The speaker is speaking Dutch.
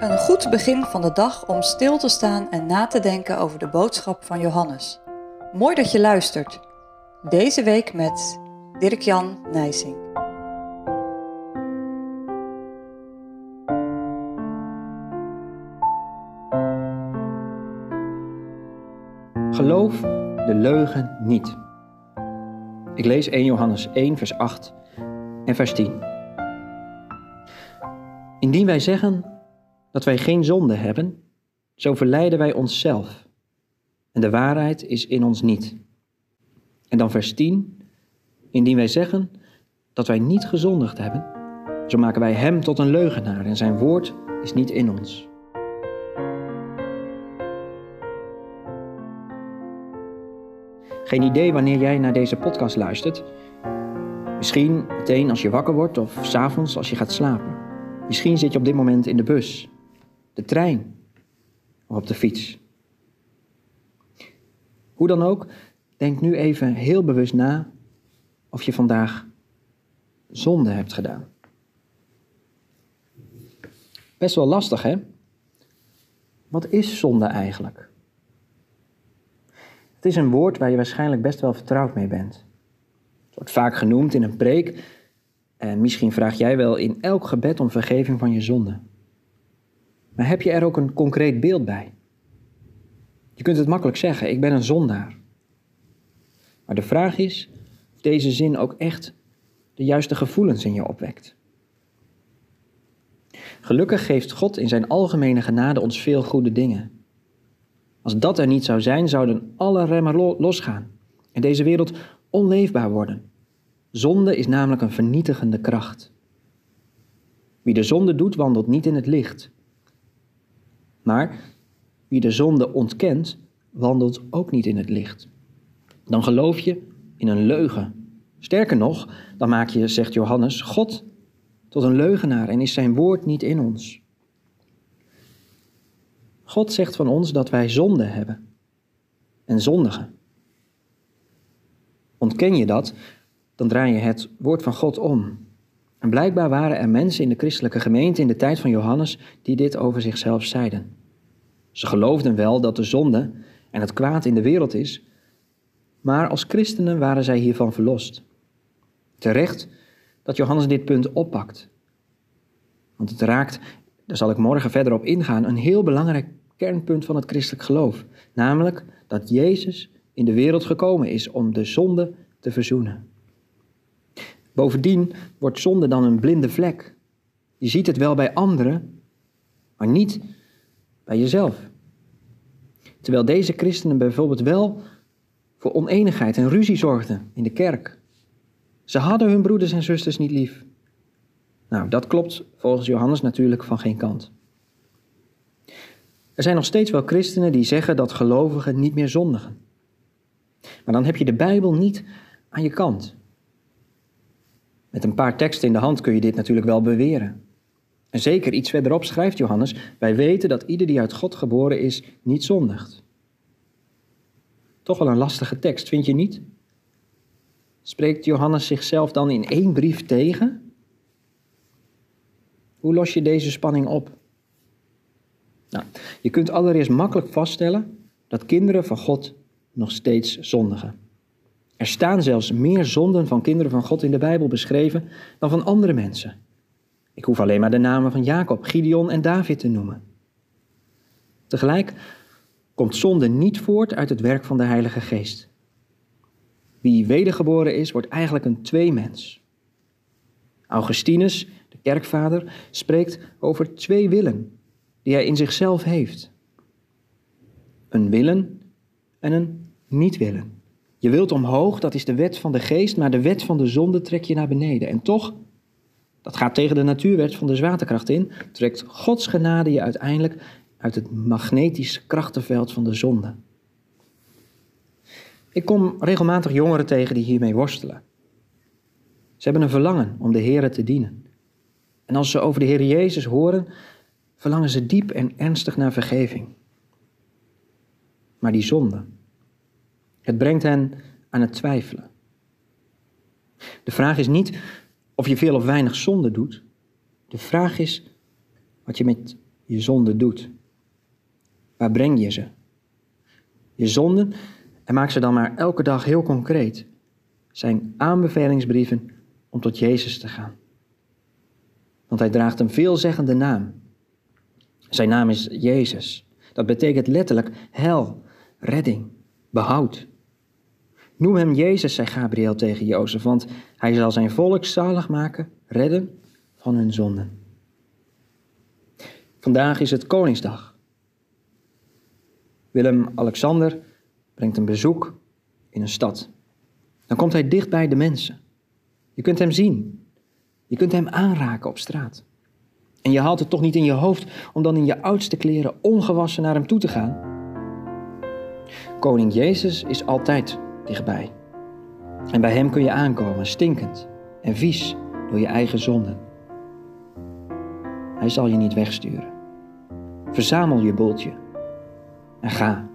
Een goed begin van de dag om stil te staan en na te denken over de boodschap van Johannes. Mooi dat je luistert. Deze week met Dirk-Jan Nijsing. Geloof de leugen niet. Ik lees 1 Johannes 1, vers 8 en vers 10. Indien wij zeggen dat wij geen zonde hebben, zo verleiden wij onszelf. En de waarheid is in ons niet. En dan vers 10. Indien wij zeggen dat wij niet gezondigd hebben, zo maken wij hem tot een leugenaar en zijn woord is niet in ons. Geen idee wanneer jij naar deze podcast luistert. Misschien meteen als je wakker wordt of s'avonds als je gaat slapen. Misschien zit je op dit moment in de bus, de trein of op de fiets. Hoe dan ook, denk nu even heel bewust na of je vandaag zonde hebt gedaan. Best wel lastig, hè? Wat is zonde eigenlijk? Het is een woord waar je waarschijnlijk best wel vertrouwd mee bent. Het wordt vaak genoemd in een preek en misschien vraag jij wel in elk gebed om vergeving van je zonde. Maar heb je er ook een concreet beeld bij? Je kunt het makkelijk zeggen, ik ben een zondaar. Maar de vraag is of deze zin ook echt de juiste gevoelens in je opwekt. Gelukkig geeft God in zijn algemene genade ons veel goede dingen. Als dat er niet zou zijn, zouden alle remmen losgaan en deze wereld onleefbaar worden. Zonde is namelijk een vernietigende kracht. Wie de zonde doet, wandelt niet in het licht. Maar wie de zonde ontkent, wandelt ook niet in het licht. Dan geloof je in een leugen. Sterker nog, dan maak je, zegt Johannes, God tot een leugenaar en is zijn woord niet in ons. God zegt van ons dat wij zonde hebben en zondigen. Ontken je dat, dan draai je het woord van God om. En blijkbaar waren er mensen in de christelijke gemeente in de tijd van Johannes die dit over zichzelf zeiden. Ze geloofden wel dat de zonde en het kwaad in de wereld is, maar als christenen waren zij hiervan verlost. Terecht dat Johannes dit punt oppakt. Want het raakt, daar zal ik morgen verder op ingaan, een heel belangrijk kernpunt van het christelijk geloof. Namelijk dat Jezus in de wereld gekomen is om de zonde te verzoenen. Bovendien wordt zonde dan een blinde vlek. Je ziet het wel bij anderen, maar niet bij jezelf. Terwijl deze christenen bijvoorbeeld wel voor oneenigheid en ruzie zorgden in de kerk. Ze hadden hun broeders en zusters niet lief. Nou, dat klopt volgens Johannes natuurlijk van geen kant. Er zijn nog steeds wel christenen die zeggen dat gelovigen niet meer zondigen. Maar dan heb je de Bijbel niet aan je kant. Met een paar teksten in de hand kun je dit natuurlijk wel beweren. En zeker iets verderop schrijft Johannes: Wij weten dat ieder die uit God geboren is, niet zondigt. Toch wel een lastige tekst, vind je niet? Spreekt Johannes zichzelf dan in één brief tegen? Hoe los je deze spanning op? Nou, je kunt allereerst makkelijk vaststellen dat kinderen van God nog steeds zondigen. Er staan zelfs meer zonden van kinderen van God in de Bijbel beschreven dan van andere mensen. Ik hoef alleen maar de namen van Jacob, Gideon en David te noemen. Tegelijk komt zonde niet voort uit het werk van de Heilige Geest. Wie wedergeboren is, wordt eigenlijk een tweemens. Augustinus, de kerkvader, spreekt over twee willen die hij in zichzelf heeft. Een willen en een niet willen. Je wilt omhoog, dat is de wet van de geest, maar de wet van de zonde trek je naar beneden. En toch, dat gaat tegen de natuurwet van de zwaartekracht in, trekt Gods genade je uiteindelijk uit het magnetische krachtenveld van de zonde. Ik kom regelmatig jongeren tegen die hiermee worstelen. Ze hebben een verlangen om de Heer te dienen. En als ze over de Heer Jezus horen, verlangen ze diep en ernstig naar vergeving. Maar die zonde, het brengt hen aan het twijfelen. De vraag is niet of je veel of weinig zonde doet. De vraag is wat je met je zonde doet. Waar breng je ze? Je zonden, en maak ze dan maar elke dag heel concreet, zijn aanbevelingsbrieven om tot Jezus te gaan. Want hij draagt een veelzeggende naam. Zijn naam is Jezus. Dat betekent letterlijk hel, redding, behoud. Noem hem Jezus, zei Gabriel tegen Jozef, want hij zal zijn volk zalig maken, redden van hun zonden. Vandaag is het Koningsdag. Willem-Alexander brengt een bezoek in een stad. Dan komt hij dicht bij de mensen. Je kunt hem zien. Je kunt hem aanraken op straat. En je haalt het toch niet in je hoofd om dan in je oudste kleren ongewassen naar hem toe te gaan? Koning Jezus is altijd dichtbij. En bij hem kun je aankomen, stinkend en vies door je eigen zonden. Hij zal je niet wegsturen. Verzamel je boeltje en ga.